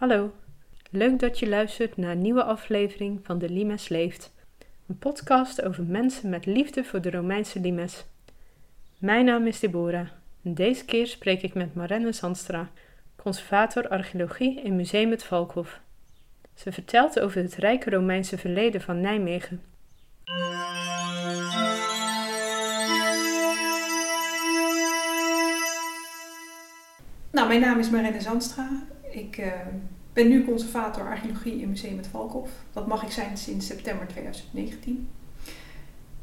Hallo, leuk dat je luistert naar een nieuwe aflevering van De Limes Leeft, een podcast over mensen met liefde voor de Romeinse limes. Mijn naam is Deborah en deze keer spreek ik met Marenne Zandstra, conservator archeologie in Museum het Valkhof. Ze vertelt over het rijke Romeinse verleden van Nijmegen. Nou, mijn naam is Marenne Zandstra. Ik uh, ben nu conservator archeologie in Museum het Valkhof. Dat mag ik zijn sinds september 2019.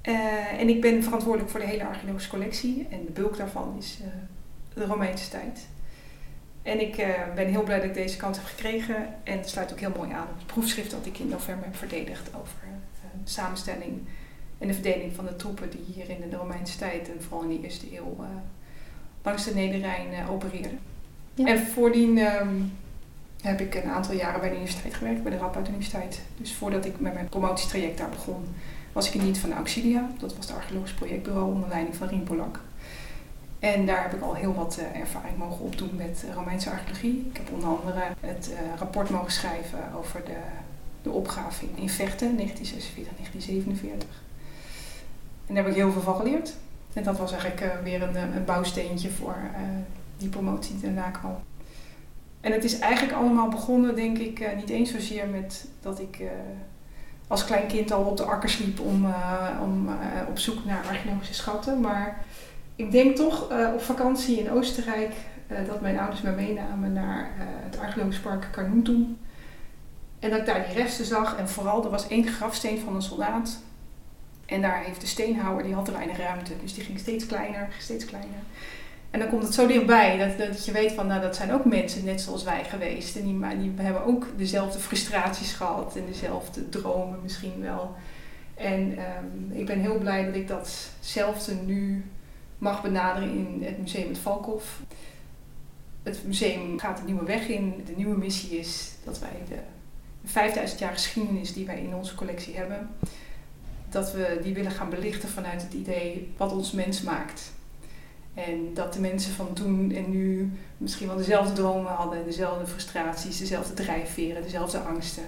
Uh, en ik ben verantwoordelijk voor de hele archeologische collectie. En de bulk daarvan is uh, de Romeinse tijd. En ik ben heel blij dat ik deze kans heb gekregen. En het sluit ook heel mooi aan op het proefschrift dat ik in november heb verdedigd over de samenstelling en de verdeling van de troepen die hier in de Romeinse tijd en vooral in de eerste eeuw langs de Nederrijn opereerden. En voordien um, heb ik een aantal jaren bij de universiteit gewerkt, bij de Radboud Universiteit. Dus voordat ik met mijn promotietraject daar begon, was ik in dienst van de Auxilia. Dat was het archeologisch projectbureau onder leiding van Rien Polak. En daar heb ik al heel wat uh, ervaring mogen opdoen met Romeinse archeologie. Ik heb onder andere het uh, rapport mogen schrijven over de, de opgave in Vechten, 1946-1947. En daar heb ik heel veel van geleerd. En dat was eigenlijk uh, weer een, een bouwsteentje voor die promotie daarna kwam. En het is eigenlijk allemaal begonnen, denk ik, uh, niet eens zozeer met dat ik uh, als klein kind al op de akker sliep om, uh, om op zoek naar archeologische schatten. Maar ik denk toch op vakantie in Oostenrijk dat mijn ouders me meenamen naar het archeologisch park Carnuntum. En dat ik daar die resten zag en vooral er was één grafsteen van een soldaat. En daar heeft de steenhouwer, die had er weinig ruimte. Dus die ging steeds kleiner, steeds kleiner. En dan komt het zo dichtbij dat, dat je weet van, nou dat zijn ook mensen net zoals wij geweest. En die, die hebben ook dezelfde frustraties gehad en dezelfde dromen misschien wel. En um, ik ben heel blij dat ik datzelfde nu mag benaderen in het museum het Valkhof. Het museum gaat een nieuwe weg in. De nieuwe missie is dat wij de 5000 jaar geschiedenis die wij in onze collectie hebben, dat we die willen gaan belichten vanuit het idee wat ons mens maakt. En dat de mensen van toen en nu misschien wel dezelfde dromen hadden, dezelfde frustraties, dezelfde drijfveren, dezelfde angsten.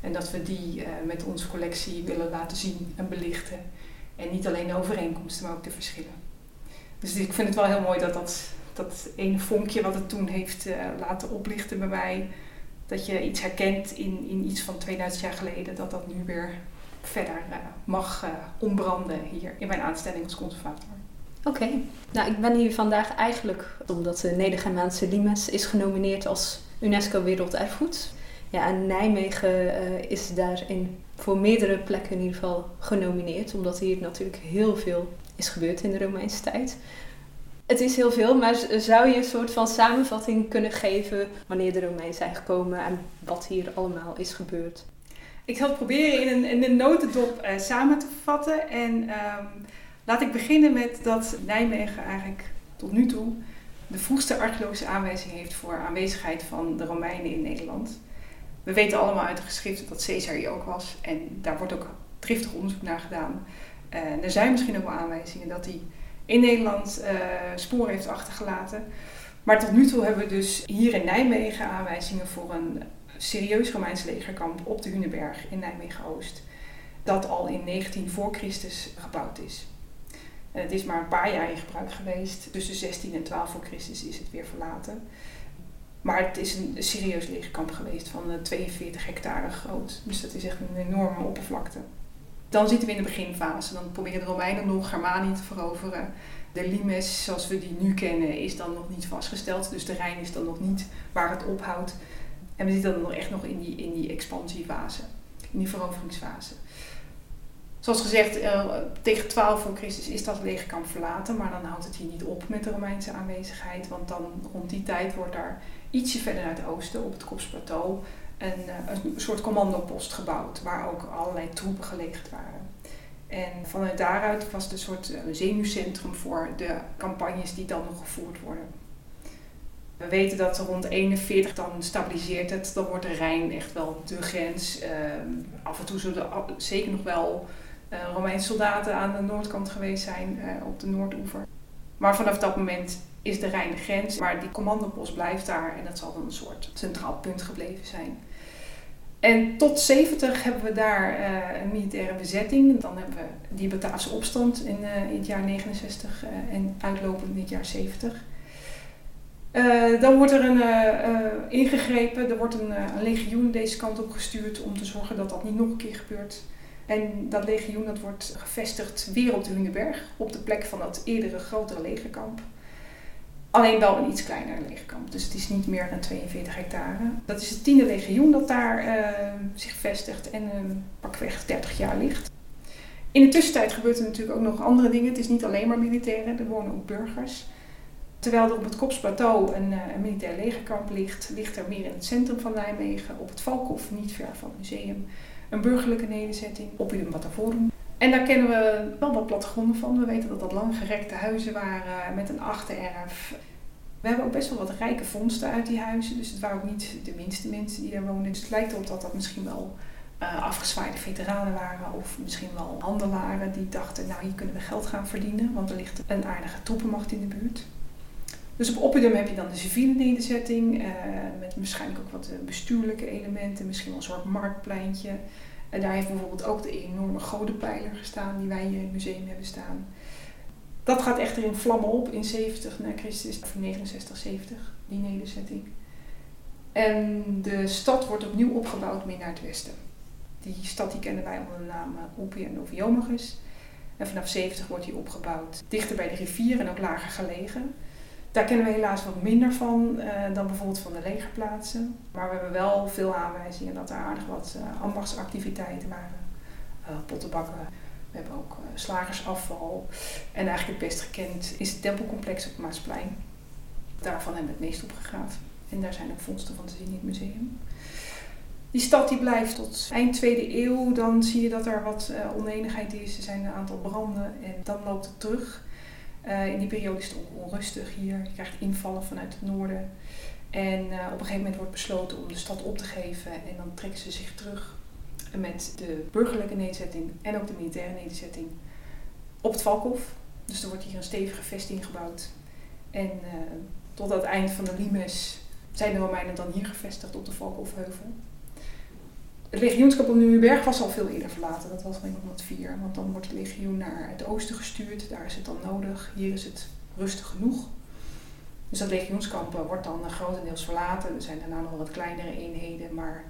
En dat we die uh, met onze collectie willen laten zien en belichten. En niet alleen de overeenkomsten, maar ook de verschillen. Dus ik vind het wel heel mooi dat dat, dat ene vonkje wat het toen heeft uh, laten oplichten bij mij, dat je iets herkent in, in iets van 2000 jaar geleden, dat dat nu weer verder uh, mag ombranden hier in mijn aanstelling als conservator. Oké, nou ik ben hier vandaag eigenlijk omdat de Nedergermaanse Limes is genomineerd als UNESCO Werelderfgoed. Ja, en Nijmegen uh, is daarin voor meerdere plekken in ieder geval genomineerd, omdat hier natuurlijk heel veel is gebeurd in de Romeinse tijd. Het is heel veel, maar zou je een soort van samenvatting kunnen geven wanneer de Romeinen zijn gekomen en wat hier allemaal is gebeurd? Ik zal het proberen in een, in een notendop uh, samen te vatten. En um, Laat ik beginnen met dat Nijmegen eigenlijk tot nu toe de vroegste archeologische aanwijzing heeft voor aanwezigheid van de Romeinen in Nederland. We weten allemaal uit de geschriften dat Caesar hier ook was en daar wordt ook driftig onderzoek naar gedaan. Uh, er zijn misschien ook wel aanwijzingen dat hij in Nederland uh, sporen heeft achtergelaten. Maar tot nu toe hebben we dus hier in Nijmegen aanwijzingen voor een serieus Romeins legerkamp op de Hunenberg in Nijmegen-Oost. Dat al in 19 voor Christus gebouwd is. En het is maar een paar jaar in gebruik geweest. Tussen 16 en 12 voor Christus is het weer verlaten. Maar het is een serieus legerkamp geweest van 42 eh, hectare groot. Dus dat is echt een enorme oppervlakte. Dan zitten we in de beginfase. Dan proberen de Romeinen nog Germanië te veroveren. De limes, zoals we die nu kennen, is dan nog niet vastgesteld. Dus de Rijn is dan nog niet waar het ophoudt. En we zitten dan nog echt nog in die, in die expansiefase, in die veroveringsfase. Zoals gezegd, uh, tegen 12 voor Christus is dat legerkamp verlaten, maar dan houdt het hier niet op met de Romeinse aanwezigheid, want dan rond die tijd wordt daar ietsje verder naar het oosten, op het Kopsplateau, een, uh, een soort commandopost gebouwd, waar ook allerlei troepen gelegerd waren. En vanuit daaruit was het een soort uh, zenuwcentrum voor de campagnes die dan nog gevoerd worden. We weten dat rond 41 dan stabiliseert het, dan wordt de Rijn echt wel de grens. Ehm, af en toe zullen er zeker nog wel Romeinse soldaten aan de noordkant geweest zijn, uh, op de Noordoever. Maar vanaf dat moment is de Rijn de grens. Maar die commandopost blijft daar en dat zal dan een soort centraal punt gebleven zijn. En tot 70 hebben we daar uh, een militaire bezetting. Dan hebben we die Bataafse opstand in, in, het jaar 69 uh, en uitlopend in het jaar 70. dan wordt er een, ingegrepen, er wordt een, een, legioen deze kant op gestuurd om te zorgen dat dat niet nog een keer gebeurt. En dat legioen dat wordt gevestigd weer op de Hunenberg, op de plek van dat eerdere grotere legerkamp. Alleen wel een iets kleiner legerkamp. Dus het is niet meer dan 42 hectare. Dat is het tiende legioen dat daar uh, zich vestigt en uh, pakweg 30 jaar ligt. In de tussentijd gebeurt er natuurlijk ook nog andere dingen. Het is niet alleen maar militairen, er wonen ook burgers. Terwijl er op het Kopsplateau een, uh, een militair legerkamp ligt, ligt er meer in het centrum van Nijmegen, op het Valkhof, niet ver van het museum, een burgerlijke nederzetting, Oppium Batavorum. En daar kennen we wel wat plattegronden van. We weten dat dat langgerekte huizen waren met een achtererf. We hebben ook best wel wat rijke vondsten uit die huizen. Dus het waren ook niet de minste mensen die daar woonden. Dus het lijkt erop dat dat misschien wel uh, afgezwaaide veteranen waren. Of misschien wel handelaren die dachten, nou hier kunnen we geld gaan verdienen. Want er ligt een aardige troepenmacht in de buurt. Dus op Oppidum heb je dan de civiele nederzetting. Uh, met waarschijnlijk ook wat bestuurlijke elementen. Misschien wel een soort marktpleintje. En daar heeft bijvoorbeeld ook de enorme godenpijler gestaan die wij hier in het museum hebben staan. Dat gaat echter in vlammen op in 70 na Christus, of 69, 70, die nederzetting. En de stad wordt opnieuw opgebouwd meer naar het westen. Die stad die kennen wij onder de naam Oppie en Noviomagus. En vanaf 70 wordt die opgebouwd dichter bij de rivier en ook lager gelegen. Daar kennen we helaas wat minder van uh, dan bijvoorbeeld van de legerplaatsen. Maar we hebben wel veel aanwijzingen dat er aardig wat uh, ambachtsactiviteiten waren. Uh, pottenbakken. We hebben ook slagersafval. En eigenlijk het best gekend is het tempelcomplex op Maasplein. Daarvan hebben we het meest opgegraven. En daar zijn ook vondsten van te zien in het museum. Die stad die blijft tot eind tweede eeuw. Dan zie je dat er wat oneenigheid is. Er zijn een aantal branden en dan loopt het terug. Uh, in die periode is het onrustig hier. Je krijgt invallen vanuit het noorden. En uh, op een gegeven moment wordt besloten om de stad op te geven. En dan trekken ze zich terug met de burgerlijke nederzetting en ook de militaire nederzetting op het Valkhof. Dus er wordt hier een stevige vesting gebouwd. En uh, tot het eind van de Limes zijn de Romeinen dan hier gevestigd op de Valkhofheuvel. Het legioenschap op Nieuwenberg was al veel eerder verlaten. Dat was in 1904. Want dan wordt het legioen naar het oosten gestuurd. Daar is het dan nodig. Hier is het rustig genoeg. Dus dat legioenskamp eh, wordt dan grotendeels verlaten. Er zijn daarna nog wat kleinere eenheden. Maar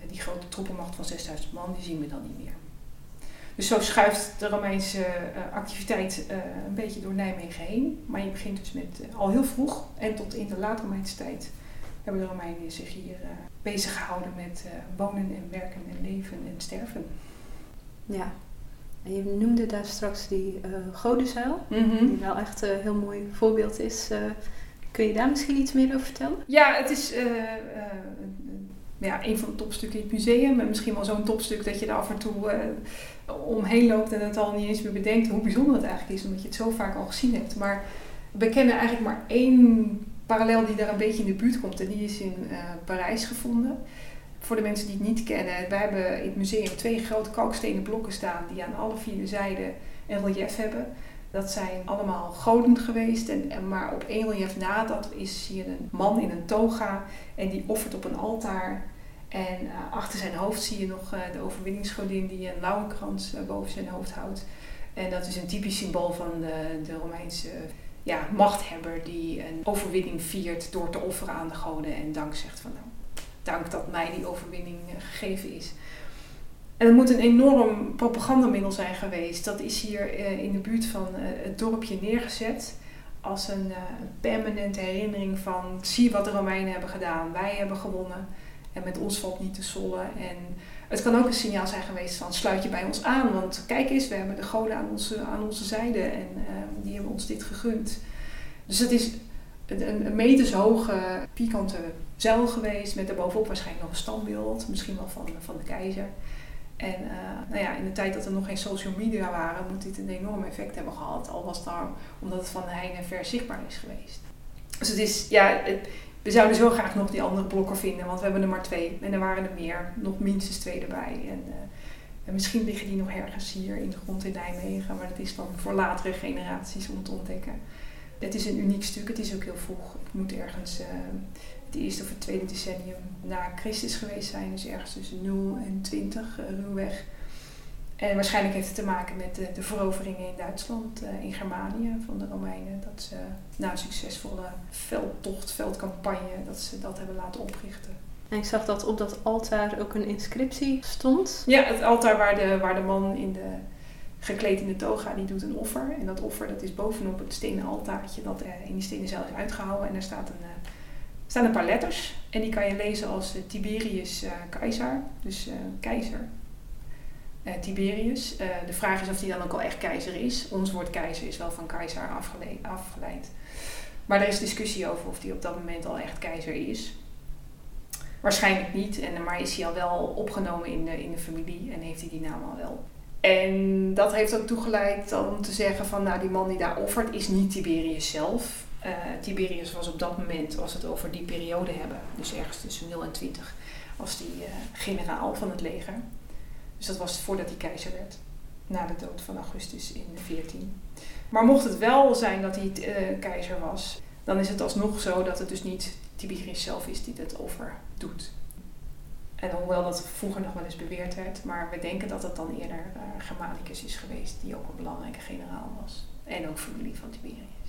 eh, die grote troepenmacht van 6000 man, die zien we dan niet meer. Dus zo schuift de Romeinse activiteit een beetje door Nijmegen heen. Maar je begint dus met al heel vroeg en tot in de late Romeinse tijd hebben Romeinen zich hier uh, bezig gehouden met uh, wonen en werken en leven en sterven. Ja, en je noemde daar straks die uh, Godenzuil, mm -hmm. die wel echt een heel mooi voorbeeld is. kun je daar misschien iets meer over vertellen? Ja, het is ja, een van de topstukken in het museum. En misschien wel zo'n topstuk dat je er af en toe omheen loopt en het al niet eens meer bedenkt hoe bijzonder het eigenlijk is, omdat je het zo vaak al gezien hebt. Maar we kennen eigenlijk maar één parallel die daar een beetje in de buurt komt. En die is in uh, Parijs gevonden. Voor de mensen die het niet kennen, wij hebben in het museum twee grote kalkstenen blokken staan die aan alle vier zijden een relief hebben. Dat zijn allemaal goden geweest, en, en, maar op één relief na dat is hier een man in een toga en die offert op een altaar. En uh, achter zijn hoofd zie je nog uh, de overwinningsgodin die een lauwenkrans boven zijn hoofd houdt. En dat is een typisch symbool van de, de Romeinse ja, machthebber die een overwinning viert door te offeren aan de goden en dank zegt van nou, dank dat mij die overwinning uh, gegeven is. En het moet een enorm propagandamiddel zijn geweest. Dat is hier uh, in de buurt van uh, het dorpje neergezet als een, een permanente herinnering van zie wat de Romeinen hebben gedaan. Wij hebben gewonnen en met ons valt niet te sollen. En het kan ook een signaal zijn geweest van sluit je bij ons aan. Want kijk eens, we hebben de goden aan onze, aan onze zijde en uh, die hebben ons dit gegund. Dus het is een, een metershoge, pikante zuil geweest met daarbovenop waarschijnlijk nog een standbeeld. Misschien wel van, van de keizer. En uh, nou ja, in de tijd dat er nog geen social media waren, moet dit een enorm effect hebben gehad. Al was het nou omdat het van heine ver zichtbaar is geweest. Dus het is, ja, het, we zouden zo graag nog die andere blokken vinden, want we hebben er maar twee. En er waren er meer, nog minstens twee erbij. En, en misschien liggen die nog ergens hier in de grond in Nijmegen, maar dat is dan voor latere generaties om te ontdekken. Het is een uniek stuk, het is ook heel vroeg. Het moet ergens uh, het eerste of het tweede decennium na Christus geweest zijn. Dus ergens tussen 0 en 20 uh, ruwweg. En waarschijnlijk heeft het te maken met de, de veroveringen in Duitsland, uh, in Germanië van de Romeinen. Dat ze na een succesvolle veldtocht, veldcampagne, dat ze dat hebben laten oprichten. En ik zag dat op dat altaar ook een inscriptie stond. Ja, het altaar waar de, waar de man in de, gekleed in de toga, die doet een offer. En dat offer dat is bovenop het stenen altaartje dat uh, in die stenen zelf is uitgehouden. En daar staat een, uh, staan een paar letters. En die kan je lezen als Tiberius keizer, dus keizer. Tiberius. de vraag is of die dan ook al echt keizer is. Ons woord keizer is wel van keizer afgeleid. Maar er is discussie over of die op dat moment al echt keizer is. Waarschijnlijk niet, en, maar is hij al wel opgenomen in de, in de familie en heeft hij die naam al wel. En dat heeft ook toegeleid om te zeggen van nou die man die daar offert is niet Tiberius zelf. Uh, Tiberius was op dat moment, als we het over die periode hebben, dus ergens tussen 0 en 20, was die generaal van het leger. Dus dat was voordat hij keizer werd, na de dood van Augustus in 14. Maar mocht het wel zijn dat hij uh, keizer was, dan is het alsnog zo dat het dus niet Tiberius zelf is die het offer doet. En hoewel dat vroeger nog wel eens beweerd werd, maar we denken dat het dan eerder uh, Germanicus is geweest, die ook een belangrijke generaal was. En ook familie van Tiberius.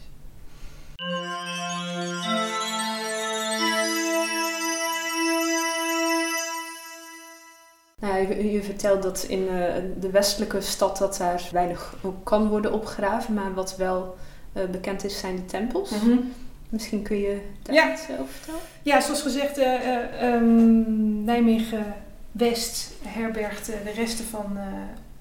Nou, je, je, vertelt dat in uh, de westelijke stad dat daar weinig kan worden opgegraven, maar wat wel uh, bekend is zijn de tempels. Mm -hmm. Misschien kun je daar ja. iets over vertellen? Ja, zoals gezegd, uh, um, Nijmegen West herbergt de resten van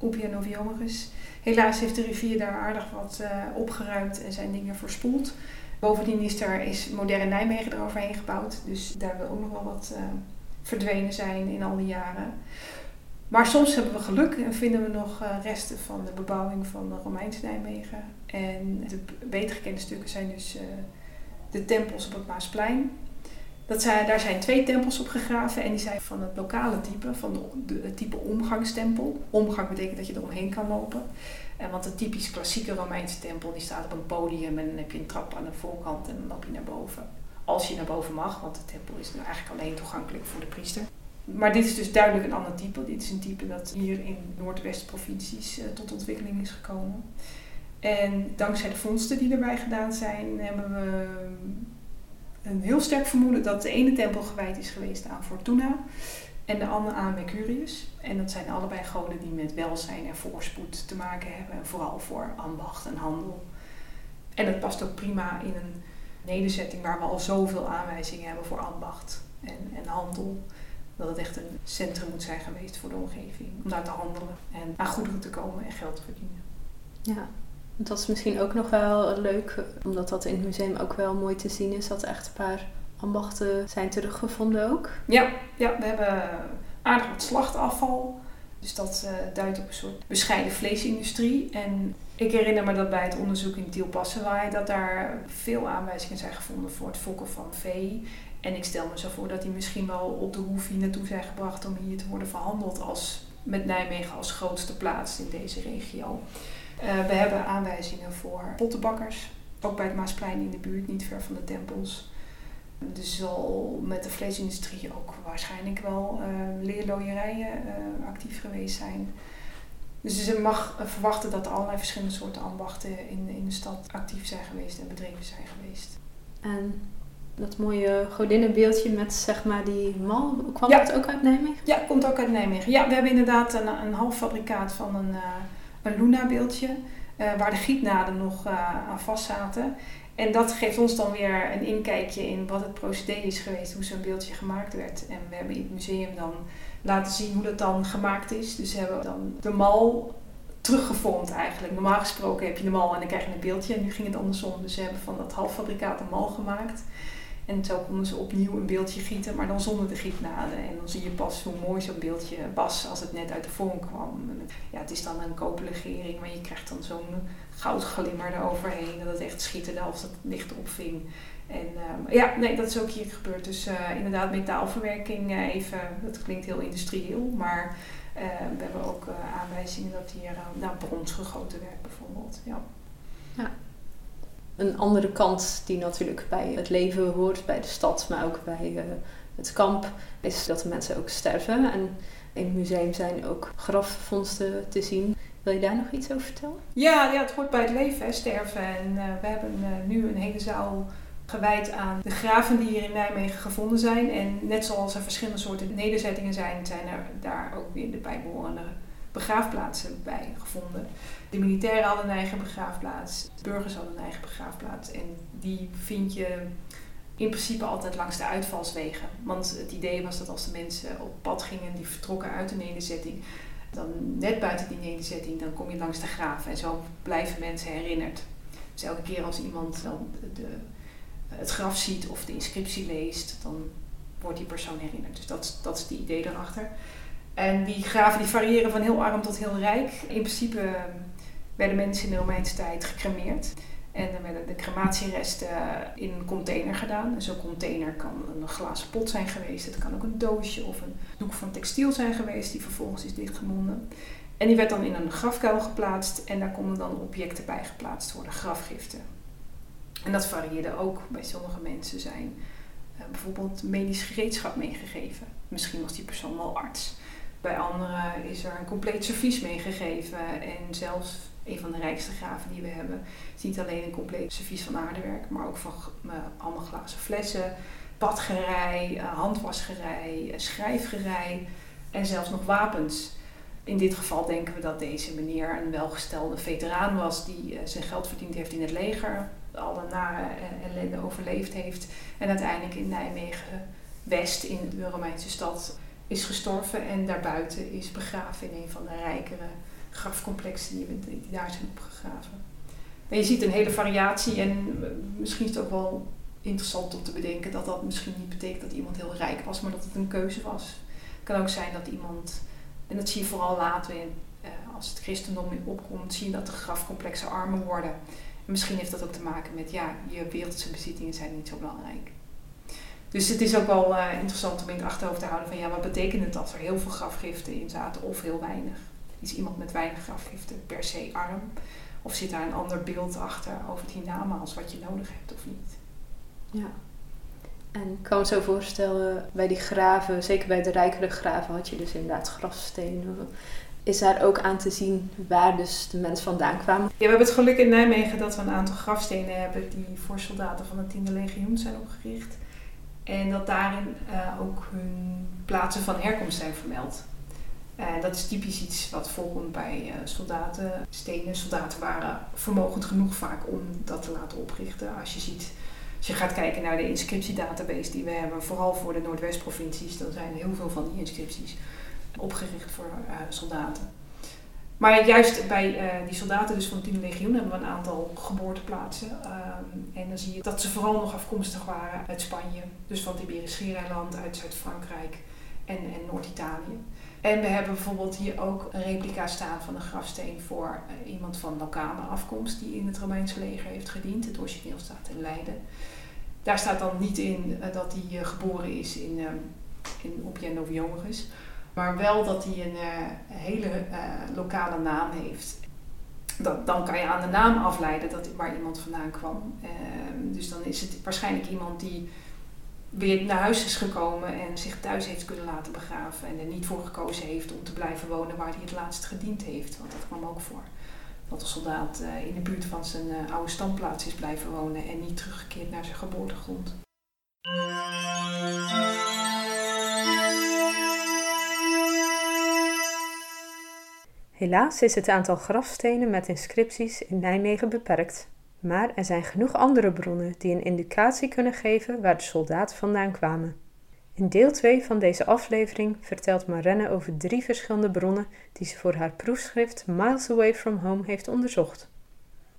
Oepia Noviomerus. Helaas heeft de rivier daar aardig wat opgeruimd en zijn dingen verspoeld. Bovendien is er is moderne Nijmegen eroverheen gebouwd. Dus daar wil ook nog wel wat verdwenen zijn in al die jaren. Maar soms hebben we geluk en vinden we nog resten van de bebouwing van de Romeins Nijmegen. En de beter gekende stukken zijn dus de tempels op het Maasplein. Dat zijn, daar zijn twee tempels op gegraven en die zijn van het lokale type, van de, het type omgangstempel. Omgang betekent dat je er omheen kan lopen. En want de typisch klassieke Romeinse tempel die staat op een podium en dan heb je een trap aan de voorkant en dan loop je naar boven. Als je naar boven mag, want de tempel is nu eigenlijk alleen toegankelijk voor de priester. Maar dit is dus duidelijk een ander type. Dit is een type dat hier in Noordwest-provincies uh, tot ontwikkeling is gekomen. En dankzij de vondsten die erbij gedaan zijn, hebben we een heel sterk vermoeden dat de ene tempel gewijd is geweest aan Fortuna en de andere aan Mercurius. En dat zijn allebei goden die met welzijn en voorspoed te maken hebben, en vooral voor ambacht en handel. En dat past ook prima in een nederzetting waar we al zoveel aanwijzingen hebben voor ambacht en, en handel. Dat het echt een centrum moet zijn geweest voor de omgeving. Om daar te handelen en aan goederen te komen en geld te verdienen. Ja, dat is misschien ook nog wel leuk, omdat dat in het museum ook wel mooi te zien is, dat er echt een paar ambachten zijn teruggevonden ook. Ja, ja we hebben aardig wat slachtafval. Dus dat uh, duidt op een soort bescheiden vleesindustrie. En ik herinner me dat bij het onderzoek in Tielpassewaai dat daar veel aanwijzingen zijn gevonden voor het fokken van vee. En ik stel me zo voor dat die misschien wel op de hoef hier naartoe zijn gebracht om hier te worden verhandeld als, met Nijmegen als grootste plaats in deze regio. Uh, we hebben aanwijzingen voor pottenbakkers, ook bij het Maasplein in de buurt, niet ver van de tempels. Dus zal met de vleesindustrie ook waarschijnlijk wel uh, leerlooierijen uh, actief geweest zijn. Dus je mag verwachten dat er allerlei verschillende soorten ambachten in, in de stad actief zijn geweest en bedreven zijn geweest. En dat mooie godinnenbeeldje met zeg maar die mal, kwam ja. dat ook uit Nijmegen? Ja, komt ook uit Nijmegen. Ja, we hebben inderdaad een, een half fabrikaat van een, uh, een Luna-beeldje, uh, waar de gietnaden nog uh, aan vast zaten. En dat geeft ons dan weer een inkijkje in wat het procedé is geweest, hoe zo'n beeldje gemaakt werd. En we hebben in het museum dan laten zien hoe dat dan gemaakt is. Dus we hebben dan de mal teruggevormd eigenlijk. Normaal gesproken heb je de mal en dan krijg je een beeldje. En nu ging het andersom. Dus ze hebben van dat halffabrikaat een mal gemaakt. En zo konden ze opnieuw een beeldje gieten, maar dan zonder de gietnaden. En dan zie je pas hoe mooi zo'n beeldje was als het net uit de vorm kwam. Ja, het is dan een koperlegering, maar je krijgt dan zo'n goudglimmer eroverheen. Dat het echt schitterde als het licht opving. En uh, ja, nee, dat is ook hier gebeurd. Dus uh, inderdaad, metaalverwerking uh, even, dat klinkt heel industrieel, maar we hebben ook aanwijzingen dat hier naar brons gegoten werd bijvoorbeeld. Ja. ja. Een andere kant die natuurlijk bij het leven hoort, bij de stad, maar ook bij uh, het kamp, is dat de mensen ook sterven. En in het museum zijn ook grafvondsten te zien. Wil je daar nog iets over vertellen? Ja, ja het hoort bij het leven, sterven. En uh, we hebben uh, nu een hele zaal gewijd aan de graven die hier in Nijmegen gevonden zijn. En net zoals er verschillende soorten nederzettingen zijn, zijn er daar ook weer de bijbehorende begraafplaatsen bij gevonden. De militairen hadden een eigen begraafplaats, de burgers hadden een eigen begraafplaats. En die vind je in principe altijd langs de uitvalswegen. Want het idee was dat als de mensen op pad gingen, die vertrokken uit de nederzetting, dan net buiten die nederzetting, dan kom je langs de graven. En zo blijven mensen herinnerd. Dus elke keer als iemand dan de, het graf ziet of de inscriptie leest, dan wordt die persoon herinnerd. Dus dat, dat is het idee daarachter. En die graven die variëren van heel arm tot heel rijk. In principe werden mensen in de Romeinse tijd gecremeerd. En dan werden de crematieresten in een container gedaan. Zo'n container kan een glazen pot zijn geweest. Het kan ook een doosje of een doek van textiel zijn geweest die vervolgens is dichtgemonden. En die werd dan in een grafkuil geplaatst en daar konden dan objecten bij geplaatst worden, grafgiften. En dat varieerde ook. Bij sommige mensen zijn uh, bijvoorbeeld medisch gereedschap meegegeven. Misschien was die persoon wel arts. Bij anderen is er een compleet servies meegegeven. En zelfs een van de rijkste graven die we hebben, is niet alleen een compleet servies van aardewerk, maar ook van uh, allemaal glazen flessen, badgerij, uh, handwasgerij, schrijfgerij en zelfs nog wapens. In dit geval denken we dat deze meneer een welgestelde veteraan was die zijn geld verdiend heeft in het leger alle nare ellende overleefd heeft. En uiteindelijk in Nijmegen West, in de Romeinse stad, is gestorven. En daarbuiten is begraven in een van de rijkere grafcomplexen die, daar zijn opgegraven. En je ziet een hele variatie en eh, misschien is het ook wel interessant om te bedenken dat dat misschien niet betekent dat iemand heel rijk was, maar dat het een keuze was. Het kan ook zijn dat iemand, en dat zie je vooral later in, eh, als het christendom in opkomt, zie je dat de grafcomplexen armer worden. Misschien heeft dat ook te maken met, ja, je wereldse bezittingen zijn niet zo belangrijk. Dus het is ook wel uh, interessant om in het achterhoofd te houden van, ja, wat betekent het als er heel veel grafgiften in zaten of heel weinig? Is iemand met weinig grafgiften per se arm? Of zit daar een ander beeld achter over het hiernamaals wat je nodig hebt of niet? Ja. En ik kan me zo voorstellen, bij die graven, zeker bij de rijkere graven, had je dus inderdaad grafstenen is daar ook aan te zien waar dus de mensen vandaan kwamen. Ja, we hebben het geluk in Nijmegen dat we een aantal grafstenen hebben die voor soldaten van het 10e legioen zijn opgericht. En dat daarin uh, ook hun plaatsen van herkomst zijn vermeld. En dat is typisch iets wat voorkomt bij uh, soldaten. Stenen soldaten waren vermogend genoeg vaak om dat te laten oprichten. Als je ziet, als je gaat kijken naar de inscriptiedatabase die we hebben, vooral voor de Noordwestprovincies, dan zijn heel veel van die inscripties opgericht voor uh, soldaten. Maar juist bij uh, die soldaten dus van het 10 legioen hebben we een aantal geboorteplaatsen. Um, en dan zie je dat ze vooral nog afkomstig waren uit Spanje, dus van het Iberisch uit Zuid-Frankrijk en, en Noord-Italië. En we hebben bijvoorbeeld hier ook een replica staan van een grafsteen voor uh, iemand van lokale afkomst die in het Romeinse leger heeft gediend. Het origineel staat in Leiden. Daar staat dan niet in uh, dat hij geboren is in, um, in of Joris. Maar wel dat hij een uh, hele uh, lokale naam heeft. Dat, dan kan je aan de naam afleiden dat, waar iemand vandaan kwam. Uh, dus dan is het waarschijnlijk iemand die weer naar huis is gekomen en zich thuis heeft kunnen laten begraven. En er niet voor gekozen heeft om te blijven wonen waar hij het laatst gediend heeft. Want dat kwam ook voor. Dat een soldaat in de buurt van zijn oude standplaats is blijven wonen en niet teruggekeerd naar zijn geboortegrond. Helaas is het aantal grafstenen met inscripties in Nijmegen beperkt, maar er zijn genoeg andere bronnen die een indicatie kunnen geven waar de soldaten vandaan kwamen. In deel 2 van deze aflevering vertelt Marenne over drie verschillende bronnen die ze voor haar proefschrift Miles Away from Home heeft onderzocht.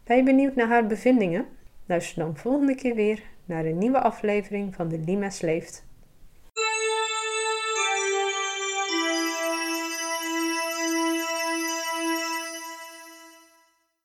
Ben je benieuwd naar haar bevindingen? Luister dan volgende keer weer naar een nieuwe aflevering van De Limes Leeft.